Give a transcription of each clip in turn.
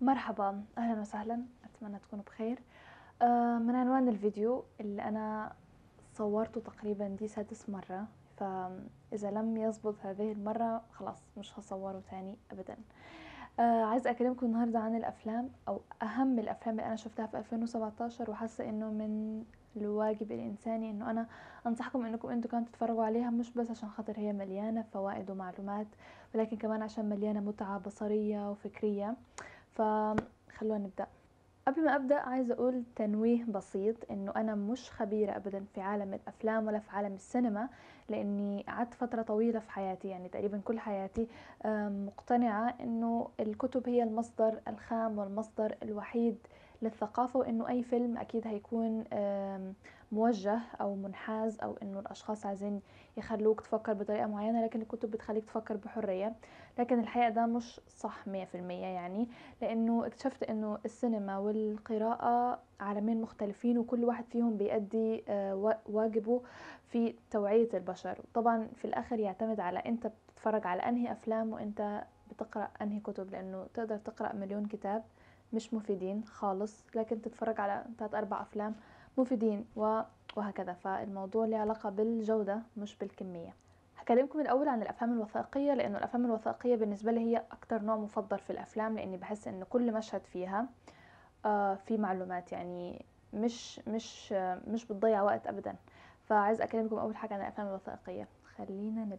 مرحبا أهلا وسهلا أتمنى تكونوا بخير. آه، من عنوان الفيديو اللي أنا صورته تقريبا دي سادس مرة فإذا لم يزبط هذه المرة خلاص مش هصوره تاني ابدا. آه عايزة أكلمكم النهاردة عن الأفلام أو أهم الأفلام اللي أنا شفتها في 2017 وحاسة إنه من الواجب الإنساني إنه أنا أنصحكم إنكم أنتوا كانوا تتفرجوا عليها مش بس عشان خاطر هي مليانة فوائد ومعلومات ولكن كمان عشان مليانة متعة بصرية وفكرية. فخلونا نبدأ. قبل ما أبدأ عايزه أقول تنويه بسيط إنه أنا مش خبيرة ابدا في عالم الأفلام ولا في عالم السينما لأني قعدت فترة طويلة في حياتي يعني تقريبا كل حياتي مقتنعة إنه الكتب هي المصدر الخام والمصدر الوحيد للثقافة وإنه أي فيلم أكيد هيكون موجه أو منحاز أو إنه الأشخاص عايزين يخلوك تفكر بطريقة معينة لكن الكتب بتخليك تفكر بحرية. لكن الحقيقة ده مش صح مية في المية يعني لأنه اكتشفت إنه السينما والقراءة عالمين مختلفين وكل واحد فيهم بيأدي آه، واجبه في توعية البشر. طبعا في الآخر يعتمد على أنت بتتفرج على أنهي أفلام وأنت بتقرأ أنهي كتب لأنه تقدر تقرأ مليون كتاب مش مفيدين خالص. لكن تتفرج على ثلاث أربع أفلام مفيدين وهكذا. فالموضوع له علاقة بالجودة مش بالكمية. هكلمكم الأول عن الأفلام الوثائقية لأنه الأفلام الوثائقية بالنسبة لي هي أكتر نوع مفضل في الأفلام لأني بحس إن كل مشهد فيها آه في معلومات. يعني مش مش آه مش بتضيع وقت أبدا. فعايز أكلمكم أول حاجة عن الأفلام الوثائقية. خلينا نبدأ.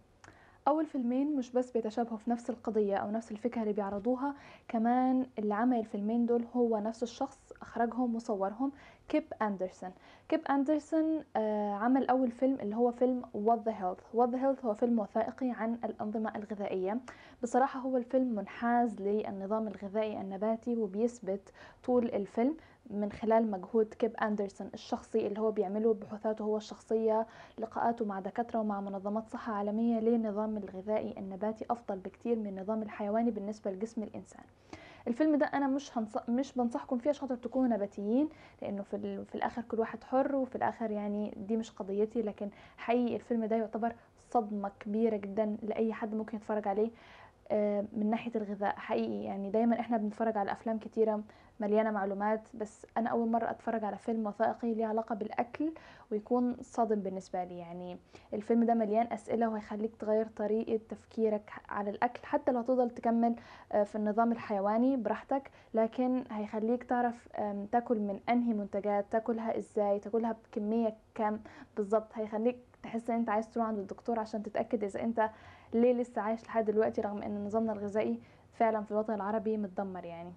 أول فيلمين مش بس بيتشابهوا في نفس القضية أو نفس الفكرة اللي بيعرضوها كمان اللي عمل الفيلمين دول هو نفس الشخص أخرجهم وصورهم. كيب أندرسون. كيب أندرسون آه عمل أول فيلم اللي هو فيلم What the Health. What the Health هو فيلم وثائقي عن الأنظمة الغذائية. بصراحة هو الفيلم منحاز للنظام الغذائي النباتي وبيثبت طول الفيلم من خلال مجهود كيب أندرسون الشخصي اللي هو بيعمله بحوثاته هو الشخصية لقاءاته مع دكاترة ومع منظمات صحة عالمية للنظام الغذائي النباتي أفضل بكتير من النظام الحيواني بالنسبة لجسم الإنسان. الفيلم ده أنا مش هنص... مش بنصحكم فيه عشان تكونوا نباتيين لأنه في, ال... في الآخر كل واحد حر وفي الآخر يعني دي مش قضيتي لكن حقيقي الفيلم ده يعتبر صدمة كبيرة جدا لأي حد ممكن يتفرج عليه آه، من ناحية الغذاء حقيقي. يعني دايما إحنا بنتفرج على أفلام كتيرة مليانة معلومات بس أنا أول مرة أتفرج على فيلم وثائقي ليه علاقة بالأكل ويكون صادم بالنسبة لي. يعني الفيلم ده مليان أسئلة وهيخليك تغير طريقة تفكيرك على الأكل حتى لو تفضل تكمل آه، في النظام الحيواني براحتك لكن هيخليك تعرف تاكل من أنهي منتجات تاكلها إزاي تاكلها بكمية كام بالظبط. هيخليك تحس إن أنت عايز تروح عند الدكتور عشان تتأكد إذا أنت ليه لسه عايش لحد دلوقتي رغم إن نظامنا الغذائي فعلا في الوطن العربي متدمر يعني.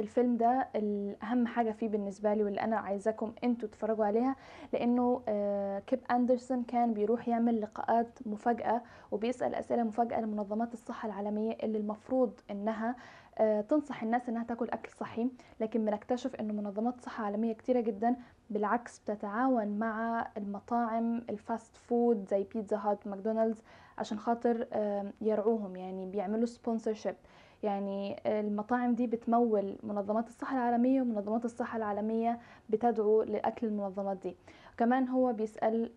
الفيلم ده الأهم حاجة فيه بالنسبة لي واللي أنا عايزاكم أنتوا تتفرجوا عليها لأنه آه، كيب أندرسون كان بيروح يعمل لقاءات مفاجأة وبيسأل أسئلة مفاجأة لمنظمات الصحة العالمية اللي المفروض إنها آه، تنصح الناس إنها تاكل أكل صحي لكن بنكتشف إنه منظمات صحة عالمية كتيرة جدا بالعكس بتتعاون مع المطاعم ال fast food زي بيتزا هات ماكدونالدز عشان خاطر يرعوهم يعني بيعملوا sponsorship يعني المطاعم دي بتمول منظمات الصحة العالمية ومنظمات الصحة العالمية بتدعو لأكل المنظمات دي. كمان هو بيسأل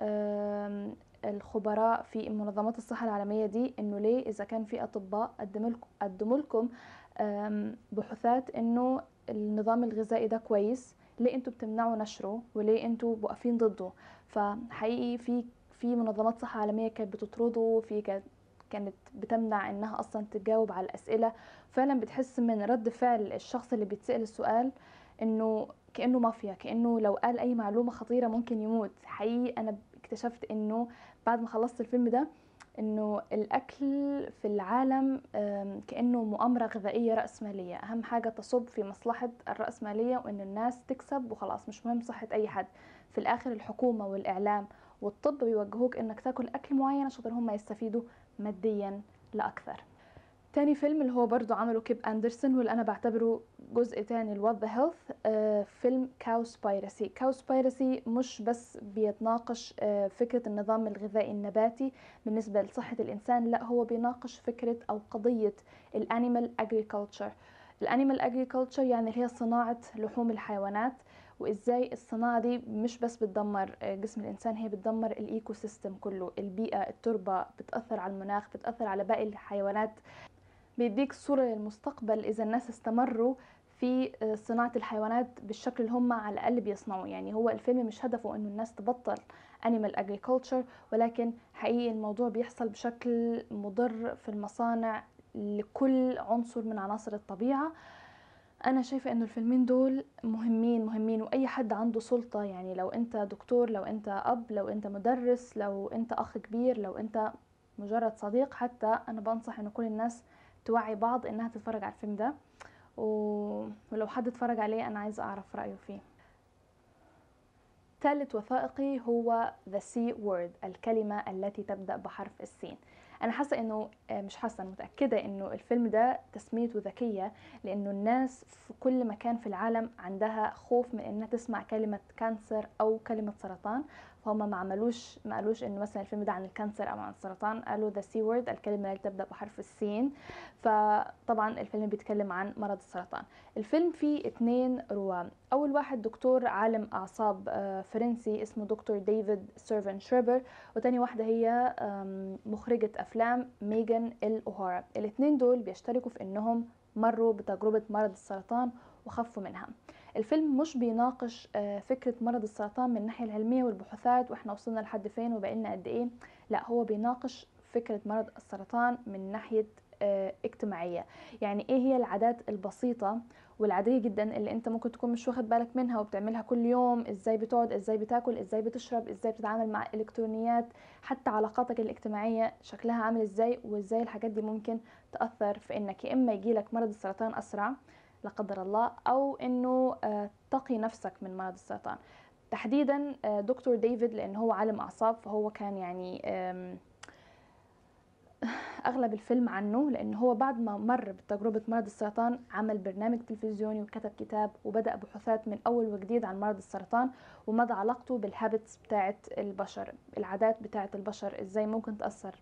الخبراء في منظمات الصحة العالمية دي إنه ليه إذا كان في أطباء قدموا لكم بحوثات إنه النظام الغذائي ده كويس ليه أنتوا بتمنعوا نشره وليه أنتوا واقفين ضده؟ فحقيقي في في منظمات صحة عالمية كانت بتطرده في كانت كانت بتمنع إنها أصلا تجاوب على الأسئلة فعلا بتحس من رد فعل الشخص اللي بيتسأل السؤال إنه كأنه مافيا كأنه لو قال أي معلومة خطيرة ممكن يموت. حقيقي أنا اكتشفت إنه بعد ما خلصت الفيلم ده إنه الأكل في العالم كأنه مؤامرة غذائية رأسمالية. أهم حاجة تصب في مصلحة الرأسمالية وإن الناس تكسب وخلاص مش مهم صحة أي حد. في الآخر الحكومة والإعلام والطب بيوجهوك إنك تاكل أكل معين عشان هم يستفيدوا ماديا لأكثر. تاني فيلم اللي هو برضو عمله كيب أندرسون واللي أنا بعتبره جزء تاني ل What the Health فيلم Cowspiracy Cowspiracy مش بس بيتناقش آه فكرة النظام الغذائي النباتي بالنسبة لصحة الإنسان لا هو بيناقش فكرة أو قضية ال animal agriculture ال animal agriculture يعني اللي هي صناعة لحوم الحيوانات. وإزاي الصناعة دي مش بس بتدمر آه، جسم الإنسان هي بتدمر ال ecosystem كله. البيئة التربة بتأثر على المناخ بتأثر على باقي الحيوانات. بيديك صورة للمستقبل إذا الناس استمروا في صناعة الحيوانات بالشكل اللي هم على الأقل بيصنعوا يعني هو الفيلم مش هدفه إنه الناس تبطل animal agriculture ولكن حقيقي الموضوع بيحصل بشكل مضر في المصانع لكل عنصر من عناصر الطبيعة. أنا شايفة إنه الفيلمين دول مهمين مهمين وأي حد عنده سلطة يعني لو أنت دكتور لو أنت أب لو أنت مدرس لو أنت أخ كبير لو أنت مجرد صديق حتى أنا بنصح انه كل الناس توعي بعض إنها تتفرج على الفيلم ده. ولو حد اتفرج عليه أنا عايزة أعرف رأيه فيه. ثالث وثائقي هو The C Word الكلمة التي تبدأ بحرف السين. أنا حاسة إنه آه، مش حاسة أنا متأكدة إنه الفيلم ده تسميته ذكية لإنه الناس في كل مكان في العالم عندها خوف من إنها تسمع كلمة كانسر أو كلمة سرطان. فهم ما عملوش ما قالوش انه مثلا الفيلم ده عن ال cancer أو عن السرطان قالوا The C Word الكلمة اللي تبدا بحرف السين فطبعا الفيلم بيتكلم عن مرض السرطان. الفيلم فيه اثنين رواة. أول واحد دكتور عالم أعصاب آه، فرنسي اسمه دكتور ديفيد سيرفان شرايبر وتاني واحدة هي مخرجة أفلام ميغان إل أوهارا. الاثنين دول بيشتركوا في إنهم مروا بتجربة مرض السرطان وخفوا منها. الفيلم مش بيناقش آه، فكرة مرض السرطان من الناحية العلمية والبحوثات وإحنا وصلنا لحد فين وبقينا قد إيه. لا هو بيناقش فكرة مرض السرطان من ناحية آه، اجتماعية. يعني إيه هي العادات البسيطة والعادية جدا اللي أنت ممكن تكون مش واخد بالك منها وبتعملها كل يوم؟ إزاي بتقعد؟ إزاي بتاكل؟ إزاي بتشرب؟ إزاي بتتعامل مع الالكترونيات حتى علاقاتك الاجتماعية شكلها عامل إزاي؟ وإزاي الحاجات دي ممكن تأثر في إنك يا إما يجيلك مرض السرطان أسرع لا قدر الله أو إنه آه، تقي نفسك من مرض السرطان. تحديدا آه، دكتور ديفيد لأن هو عالم أعصاب فهو كان يعني أغلب الفيلم عنه لأن هو بعد ما مر بتجربة مرض السرطان عمل برنامج تلفزيوني وكتب كتاب وبدأ بحوثات من أول وجديد عن مرض السرطان ومدى علاقته بالهابتس بتاعه البشر العادات بتاعه البشر إزاي ممكن تأثر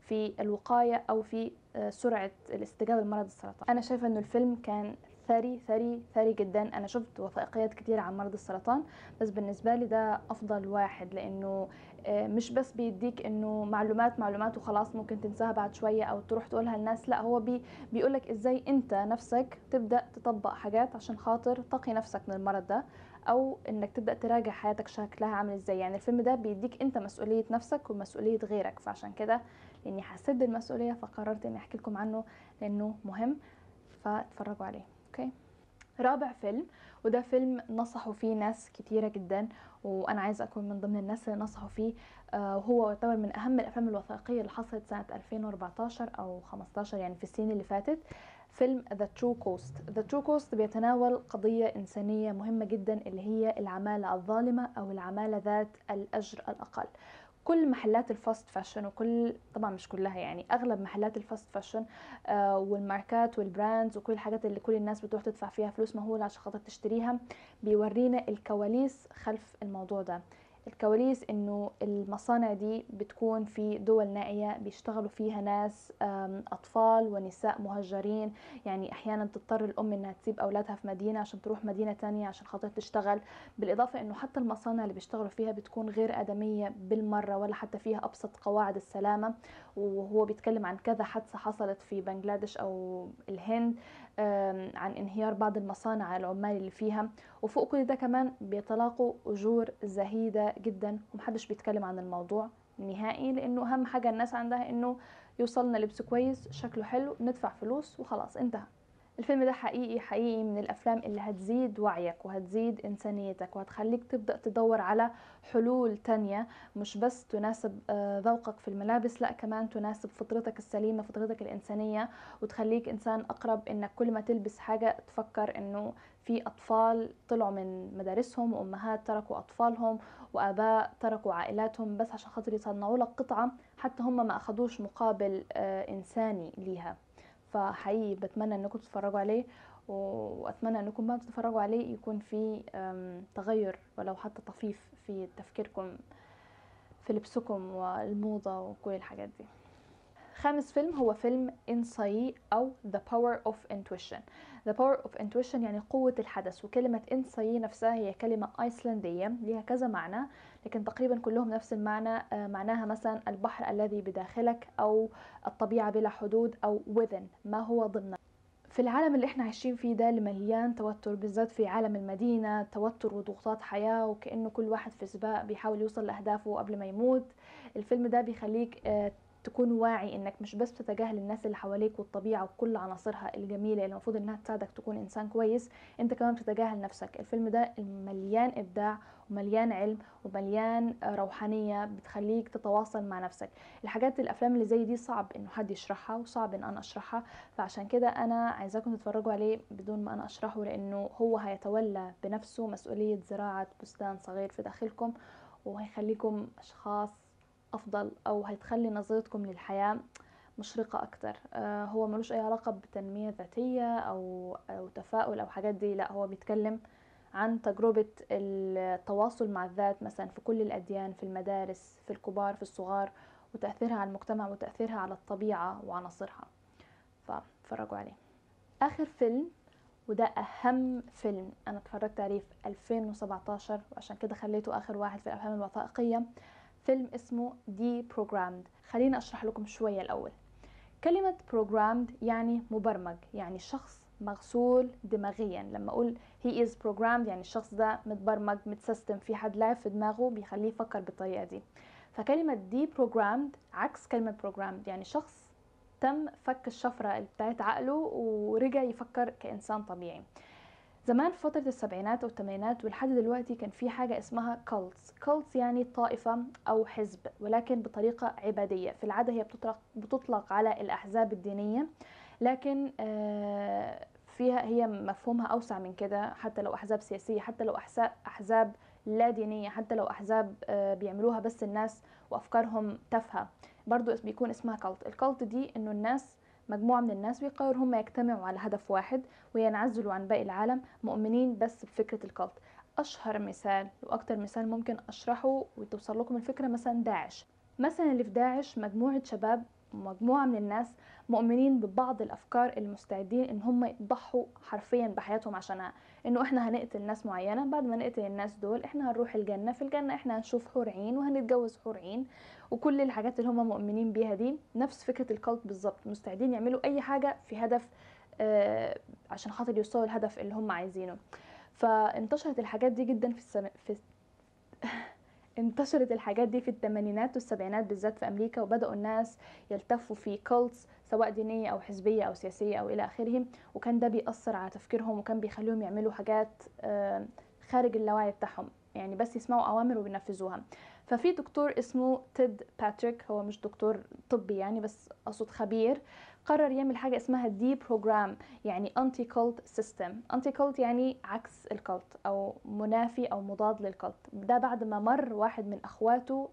في الوقاية أو في آه، سرعة الاستجابة لمرض السرطان. أنا شايفة إنه الفيلم كان ثري ثري ثري جدا. أنا شفت وثائقيات كتير عن مرض السرطان بس بالنسبة لي ده أفضل واحد لأنه آه، مش بس بيديك إنه معلومات معلومات وخلاص ممكن تنساها بعد شوية أو تروح تقولها للناس لا هو بي بيقولك إزاي أنت نفسك تبدأ تطبق حاجات عشان خاطر تقي نفسك من المرض ده أو إنك تبدأ تراجع حياتك شكلها عامل إزاي. يعني الفيلم ده بيديك أنت مسؤولية نفسك ومسؤولية غيرك فعشان كده لأني حسيت بالمسؤولية فقررت إني أحكي لكم عنه لأنه مهم فاتفرجوا عليه. okay. رابع فيلم وده فيلم نصحوا فيه ناس كتيرة جدا وأنا عايزة أكون من ضمن الناس اللي نصحوا فيه. وهو آه، يعتبر من أهم الأفلام الوثائقية اللي حصلت سنة 2014 أو 15 يعني في السنين اللي فاتت. فيلم The True Cost The True Cost بيتناول قضية إنسانية مهمة جدا اللي هي العمالة الظالمة أو العمالة ذات الأجر الأقل. كل محلات ال fast fashion وكل طبعا مش كلها يعني أغلب محلات ال fast fashion آه والماركات وال brands وكل الحاجات اللي كل الناس بتروح تدفع فيها فلوس مهولة عشان خاطر تشتريها بيورينا الكواليس خلف الموضوع ده. الكواليس إنه المصانع دي بتكون في دول نائية بيشتغلوا فيها ناس أطفال ونساء مهجرين. يعني أحيانا تضطر الأم إنها تسيب أولادها في مدينة عشان تروح مدينة تانية عشان خاطر تشتغل. بالإضافة إنه حتى المصانع اللي بيشتغلوا فيها بتكون غير آدمية بالمرة ولا حتى فيها أبسط قواعد السلامة. وهو بيتكلم عن كذا حادثة حصلت في بنغلاديش أو الهند. عن انهيار بعض المصانع العمال اللي فيها. وفوق كل ده كمان بيتلاقوا أجور زهيدة جدا ومحدش بيتكلم عن الموضوع نهائي لأنه أهم حاجة الناس عندها إنه يوصلنا لبس كويس شكله حلو ندفع فلوس وخلاص انتهى. الفيلم ده حقيقي حقيقي من الأفلام اللي هتزيد وعيك وهتزيد إنسانيتك وهتخليك تبدأ تدور على حلول تانية مش بس تناسب آه، ذوقك في الملابس لأ كمان تناسب فطرتك السليمة فطرتك الإنسانية وتخليك إنسان أقرب إنك كل ما تلبس حاجة تفكر إنه في أطفال طلعوا من مدارسهم وأمهات تركوا أطفالهم وآباء تركوا عائلاتهم بس عشان خاطر يصنعوا لك قطعة حتى هم ما اخذوش مقابل آه، إنساني ليها. فحقيقي بتمنى إنكم تتفرجوا عليه وأتمنى إنكم بعد تتفرجوا عليه يكون في تغير ولو حتى طفيف في تفكيركم في لبسكم والموضة وكل الحاجات دي. خامس فيلم هو فيلم إنساي أو The Power of Intuition. The Power of Intuition يعني قوة الحدث وكلمة إنساي نفسها هي كلمة أيسلندية لها كذا معنى لكن تقريبا كلهم نفس المعنى آه، معناها مثلا البحر الذي بداخلك أو الطبيعة بلا حدود أو within ما هو ضمن. في العالم اللي إحنا عايشين فيه ده اللي مليان توتر بالذات في عالم المدينة توتر وضغوطات حياة وكأنه كل واحد في سباق بيحاول يوصل لأهدافه قبل ما يموت. الفيلم ده بيخليك آه، تكون واعي إنك مش بس تتجاهل الناس اللي حواليك والطبيعة وكل عناصرها الجميلة اللي المفروض إنها تساعدك تكون إنسان كويس أنت كمان بتتجاهل نفسك. الفيلم ده مليان إبداع ومليان علم ومليان روحانية بتخليك تتواصل مع نفسك. الحاجات الأفلام اللي زي دي صعب إنه حد يشرحها وصعب إن أنا أشرحها. فعشان كده أنا عايزاكم تتفرجوا عليه بدون ما أنا أشرحه لأنه هو هيتولى بنفسه مسؤولية زراعة بستان صغير في داخلكم وهيخليكم أشخاص أفضل أو هتخلي نظرتكم للحياة مشرقة أكتر. آه هو ملوش أي علاقة بتنمية ذاتية أو, أو تفاؤل أو حاجات دي لأ هو بيتكلم عن تجربة التواصل مع الذات مثلا في كل الأديان في المدارس في الكبار في الصغار وتأثيرها على المجتمع وتأثيرها على الطبيعة وعناصرها. فاتفرجوا عليه. آخر فيلم وده أهم فيلم أنا اتفرجت عليه في 2017 وعشان كده خليته آخر واحد في الأفلام الوثائقية. فيلم اسمه دي بروجرامد. خليني أشرح لكم شوية الأول. كلمة programmed يعني مبرمج يعني شخص مغسول دماغيا. لما أقول he is programmed يعني الشخص ده متبرمج متسيستم في حد لعب في دماغه بيخليه يفكر بالطريقة دي. فكلمة deprogrammed عكس كلمة programmed يعني شخص تم فك الشفرة بتاعت عقله ورجع يفكر كإنسان طبيعي. زمان في فترة السبعينات والثمانينات ولحد دلوقتي كان في حاجة اسمها cults cults يعني طائفة أو حزب ولكن بطريقة عبادية. في العادة هي بتطلق, بتطلق على الأحزاب الدينية لكن آه، فيها هي مفهومها أوسع من كده. حتى لو أحزاب سياسية حتى لو أحزاب لا دينية حتى لو أحزاب آه، بيعملوها بس الناس وأفكارهم تافهة. برضو بيكون اسمها كولت الكولت دي إنه الناس مجموعة من الناس بيقرروا هم يجتمعوا على هدف واحد وينعزلوا عن باقي العالم مؤمنين بس بفكرة الكالت أشهر مثال وأكتر مثال ممكن أشرحه وتوصل لكم الفكرة مثلا داعش. مثلا اللي في داعش مجموعة شباب مجموعة من الناس مؤمنين ببعض الأفكار المستعدين إن هم يضحوا حرفيا بحياتهم عشانها. إنه إحنا هنقتل ناس معينة بعد ما نقتل الناس دول إحنا هنروح الجنة في الجنة إحنا هنشوف حور عين وهنتجوز حور عين وكل الحاجات اللي هم مؤمنين بيها دي نفس فكرة ال cult بالظبط مستعدين يعملوا أي حاجة في هدف آه عشان خاطر يوصلوا الهدف اللي هم عايزينه. فانتشرت الحاجات دي جدا في السم... في انتشرت الحاجات دي في الثمانينات والسبعينات بالذات في أمريكا وبدأوا الناس يلتفوا في cults سواء دينية أو حزبية أو سياسية أو إلى آخره. وكان ده بيأثر على تفكيرهم وكان بيخليهم يعملوا حاجات خارج اللاوعي بتاعهم. يعني بس يسمعوا أوامر وينفذوها ففي دكتور اسمه تيد باتريك هو مش دكتور طبي يعني بس أقصد خبير قرر يعمل حاجة اسمها deprogram يعني anti-cult system anti-cult يعني عكس ال cult أو منافي أو مضاد لل cult ده بعد ما مر واحد من أخواته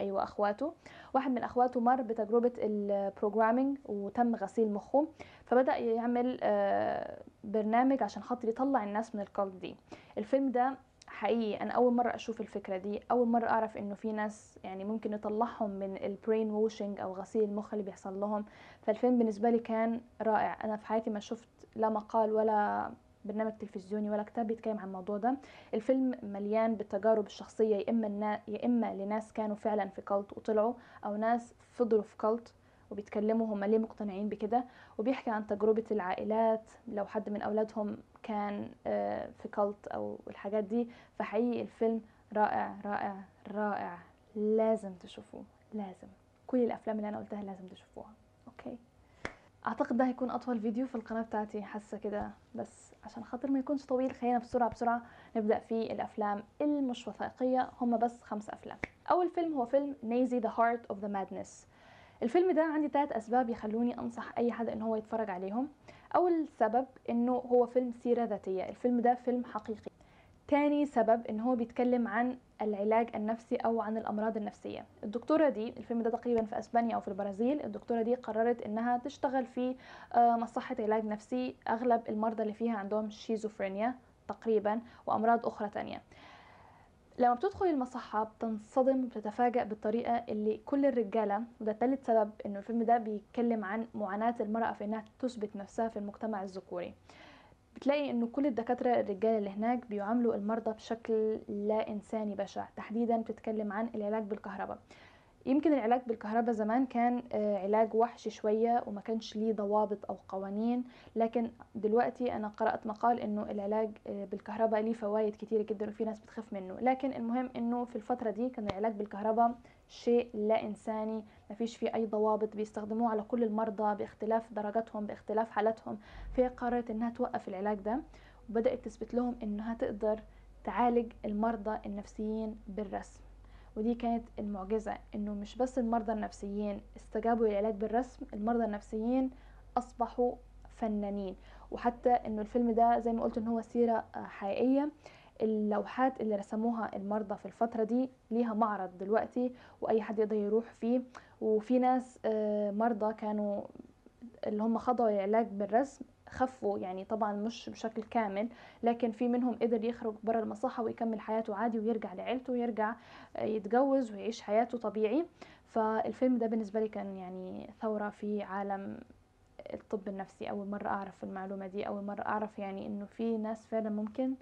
أيوه أخواته واحد من أخواته مر بتجربة ال programming وتم غسيل مخه. فبدأ يعمل آه، برنامج عشان خاطر يطلع الناس من ال cult دي. الفيلم ده حقيقي أنا أول مرة أشوف الفكرة دي أول مرة أعرف إنه في ناس يعني ممكن يطلعهم من ال brainwashing أو غسيل المخ اللي بيحصل لهم. فالفيلم بالنسبة لي كان رائع. أنا في حياتي ما شفت لا مقال ولا برنامج تلفزيوني ولا كتاب بيتكلم عن الموضوع ده. الفيلم مليان بالتجارب الشخصية يا إما. يا إما لناس كانوا فعلا في cult وطلعوا أو ناس فضلوا في cult وبيتكلموا هم ليه مقتنعين بكده وبيحكي عن تجربة العائلات. لو حد من أولادهم كان آه، في cult أو الحاجات دي فحقيقي الفيلم رائع رائع رائع. لازم تشوفوه لازم. كل الأفلام اللي أنا قلتها لازم تشوفوها. okay. أعتقد ده هيكون أطول فيديو في القناة بتاعتي حاسة كده. بس عشان خاطر ما يكونش طويل خلينا بسرعة بسرعة نبدأ في الأفلام المش وثائقية. هم بس خمس أفلام. أول فيلم هو فيلم Nise The Heart of the Madness. الفيلم ده عندي ثلاث أسباب يخلوني أنصح أي حد إن هو يتفرج عليهم. أول سبب إنه هو فيلم سيرة ذاتية. الفيلم ده فيلم حقيقي. تاني سبب إن هو بيتكلم عن العلاج النفسي أو عن الأمراض النفسية. الدكتورة دي الفيلم ده تقريبا في أسبانيا أو في البرازيل الدكتورة دي قررت إنها تشتغل في آه، مصحة علاج نفسي أغلب المرضى اللي فيها عندهم شيزوفرينيا تقريبا وأمراض أخرى تانية. لما بتدخل المصحة بتنصدم وبتتفاجأ بالطريقة اللي كل الرجالة وده تالت سبب إنه الفيلم ده بيتكلم عن معاناة المرأة في إنها تثبت نفسها في المجتمع الذكوري. بتلاقي إنه كل الدكاترة الرجال اللي هناك بيعاملوا المرضى بشكل لا إنساني بشع. تحديدا بتتكلم عن العلاج بالكهرباء. يمكن العلاج بالكهرباء زمان كان آه، علاج وحشي شوية وما كانش ليه ضوابط أو قوانين لكن دلوقتي أنا قرأت مقال إنه العلاج آه، بالكهرباء ليه فوائد كتيرة جدا وفي ناس بتخاف منه. لكن المهم إنه في الفترة دي كان العلاج بالكهرباء شيء لا إنساني ما فيش فيه أي ضوابط بيستخدموه على كل المرضى باختلاف درجاتهم باختلاف حالتهم فهي قررت إنها توقف العلاج ده وبدأت تثبت لهم إنها تقدر تعالج المرضى النفسيين بالرسم. ودي كانت المعجزة إنه مش بس المرضى النفسيين استجابوا للعلاج بالرسم المرضى النفسيين أصبحوا فنانين. وحتى إنه الفيلم ده زي ما قلت إن هو سيرة حقيقية. اللوحات اللي رسموها المرضى في الفترة دي ليها معرض دلوقتي وأي حد يقدر يروح فيه. وفي ناس آه، مرضى كانوا اللي هم خضعوا للعلاج بالرسم خفوا يعني طبعا مش بشكل كامل لكن في منهم قدر يخرج برا المصحة ويكمل حياته عادي ويرجع لعيلته ويرجع يتجوز ويعيش حياته طبيعي. فالفيلم ده بالنسبة لي كان يعني ثورة في عالم الطب النفسي. أول مرة أعرف المعلومة دي أول مرة أعرف يعني إنه في ناس فعلا ممكن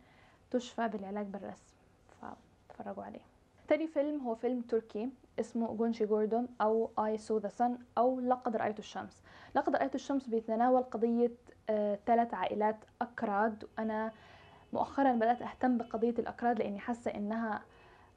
تشفى بالعلاج بالرسم. فاتفرجوا عليه. تاني فيلم هو فيلم تركي اسمه جونشي جوردون أو I saw the sun أو لقد رأيت الشمس. لقد رأيت الشمس بيتناول قضية ثلاث عائلات أكراد. وأنا مؤخرا بدأت أهتم بقضية الأكراد لأني حاسة إنها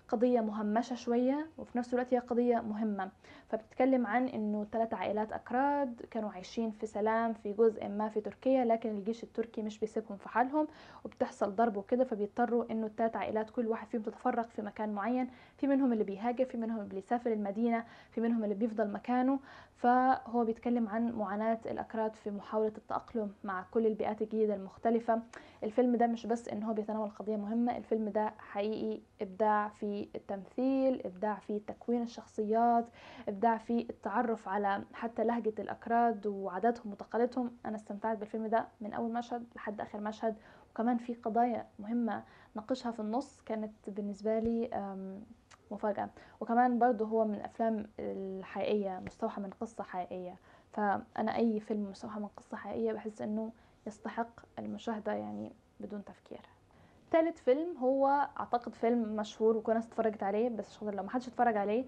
قضية مهمشة شوية وفي نفس الوقت هي قضية مهمة. فبتتكلم عن إنه ثلاث عائلات أكراد كانوا عايشين في سلام في جزء ما في تركيا لكن الجيش التركي مش بيسيبهم في حالهم وبتحصل ضرب وكده فبيضطروا إنه الثلاث عائلات كل واحد فيهم تتفرق في مكان معين. في منهم اللي بيهاجر في منهم اللي بيسافر المدينة في منهم اللي بيفضل مكانه. فهو بيتكلم عن معاناة الأكراد في محاولة التأقلم مع كل البيئات الجديدة المختلفة. الفيلم ده مش بس إن هو بيتناول قضية مهمة الفيلم ده حقيقي إبداع في التمثيل إبداع في تكوين الشخصيات إبداع في التعرف على حتى لهجة الأكراد وعاداتهم وتقاليدهم. أنا استمتعت بالفيلم ده من أول مشهد لحد آخر مشهد. وكمان في قضايا مهمة ناقشها في النص كانت بالنسبة لي مفاجأة. وكمان برضه هو من الأفلام الحقيقية مستوحى من قصة حقيقية. فأنا أي فيلم مستوحى من قصة حقيقية بحس إنه يستحق المشاهدة يعني بدون تفكير. ثالث فيلم هو أعتقد فيلم مشهور وكل الناس اتفرجت عليه بس لو ما حدش اتفرج عليه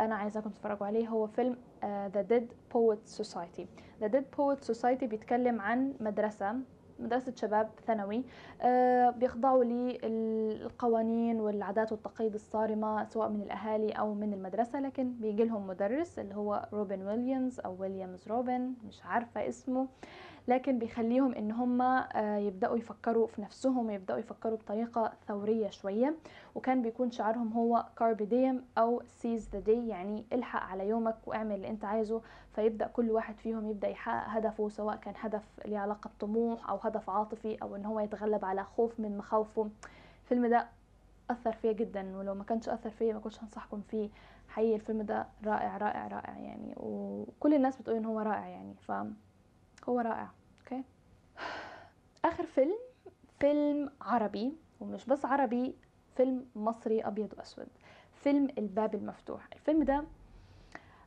أنا عايزاكم تتفرجوا عليه. هو فيلم The Dead Poets Society. The Dead Poets Society بيتكلم عن مدرسة مدرسة شباب ثانوي آه بيخضعوا للقوانين والعادات والتقاليد الصارمة سواء من الأهالي أو من المدرسة لكن بيجي لهم مدرس اللي هو روبن ويليامز أو ويليامز روبن مش عارفة اسمه. لكن بيخليهم إن هم آه، يبدأوا يفكروا في نفسهم ويبدأوا يفكروا بطريقة ثورية شوية. وكان بيكون شعارهم هو Carpe Diem أو seize the day يعني الحق على يومك واعمل اللي أنت عايزه فيبدأ كل واحد فيهم يبدأ يحقق هدفه سواء كان هدف ليه علاقة بطموح أو هدف عاطفي أو إن هو يتغلب على خوف من مخاوفه. الفيلم ده أثر فيا جدا ولو ما كانش أثر فيا ما كنتش هنصحكم فيه. حقيقي الفيلم ده رائع رائع رائع يعني وكل الناس بتقول إن هو رائع يعني ف هو رائع okay؟ آخر فيلم فيلم عربي ومش بس عربي فيلم مصري أبيض وأسود فيلم الباب المفتوح. الفيلم ده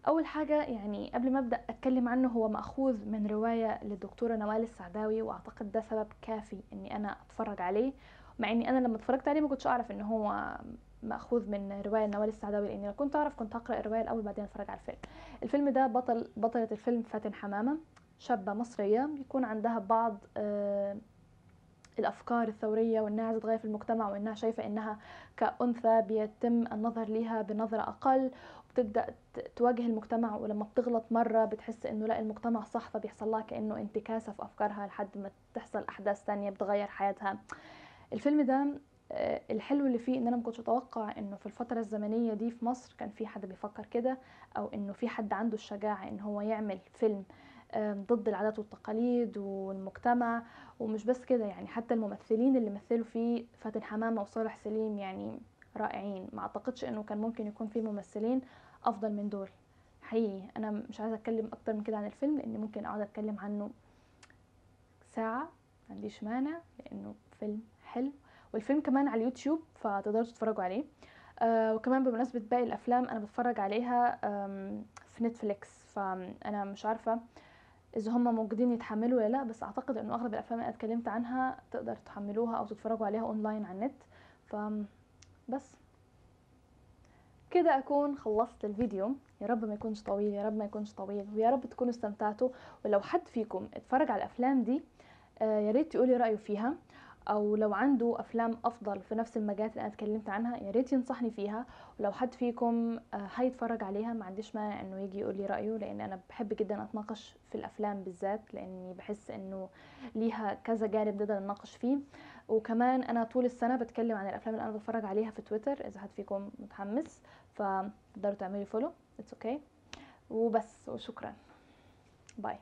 أول حاجة يعني قبل ما أبدأ أتكلم عنه هو مأخوذ من رواية للدكتورة نوال السعداوي وأعتقد ده سبب كافي إني أنا أتفرج عليه مع إني أنا لما اتفرجت عليه ما كنتش أعرف إن هو مأخوذ من رواية نوال السعداوي لإني لو كنت أعرف كنت هقرأ الرواية الأول بعدين أتفرج على الفيلم. الفيلم ده بطل بطلة الفيلم فاتن حمامة. شابة مصرية بيكون عندها بعض آه، الأفكار الثورية وإنها عايزة تغير في المجتمع وإنها شايفة إنها كأنثى بيتم النظر ليها بنظرة أقل. وبتبدأ تواجه المجتمع ولما بتغلط مرة بتحس إنه لا المجتمع صح فبيحصل لها كأنه انتكاسة في أفكارها لحد ما تحصل أحداث تانية بتغير حياتها. الفيلم ده آه، الحلو اللي فيه إن أنا مكنتش أتوقع إنه في الفترة الزمنية دي في مصر كان في حد بيفكر كده أو إنه في حد عنده الشجاعة إن هو يعمل فيلم ضد العادات والتقاليد والمجتمع. ومش بس كده يعني حتى الممثلين اللي مثلوا فيه فاتن حمامة وصالح سليم يعني رائعين. ما أعتقدش إنه كان ممكن يكون في ممثلين أفضل من دول. حقيقي أنا مش عايزة أتكلم أكتر من كده عن الفيلم لأني ممكن أقعد أتكلم عنه ساعة. ما عنديش مانع لأنه فيلم حلو. والفيلم كمان على اليوتيوب فتقدروا تتفرجوا عليه. آه وكمان بمناسبة باقي الأفلام أنا بتفرج عليها في نتفليكس. فأنا مش عارفة إذا هم موجودين يتحملوا ولا لأ بس أعتقد إنه أغلب الأفلام اللي اتكلمت عنها تقدر تحملوها أو تتفرجوا عليها أونلاين على النت. ف بس. كده أكون خلصت الفيديو. يا رب ما يكونش طويل يا رب ما يكونش طويل ويا رب تكونوا استمتعتوا. ولو حد فيكم اتفرج على الأفلام دي آه، يا ريت يقولي رأيه فيها. أو لو عنده أفلام أفضل في نفس المجالات اللي أنا اتكلمت عنها يا ريت ينصحني فيها. ولو حد فيكم آه، هيتفرج عليها ما عنديش مانع إنه يجي يقول لي رأيه لأن أنا بحب جدا أتناقش في الأفلام بالذات لأني بحس إنه ليها كذا جانب نقدر نناقش فيه. وكمان أنا طول السنة بتكلم عن الأفلام اللي أنا بتفرج عليها في تويتر إذا حد فيكم متحمس فتقدروا تعملوا لي follow it's okay okay. وبس وشكرا. باي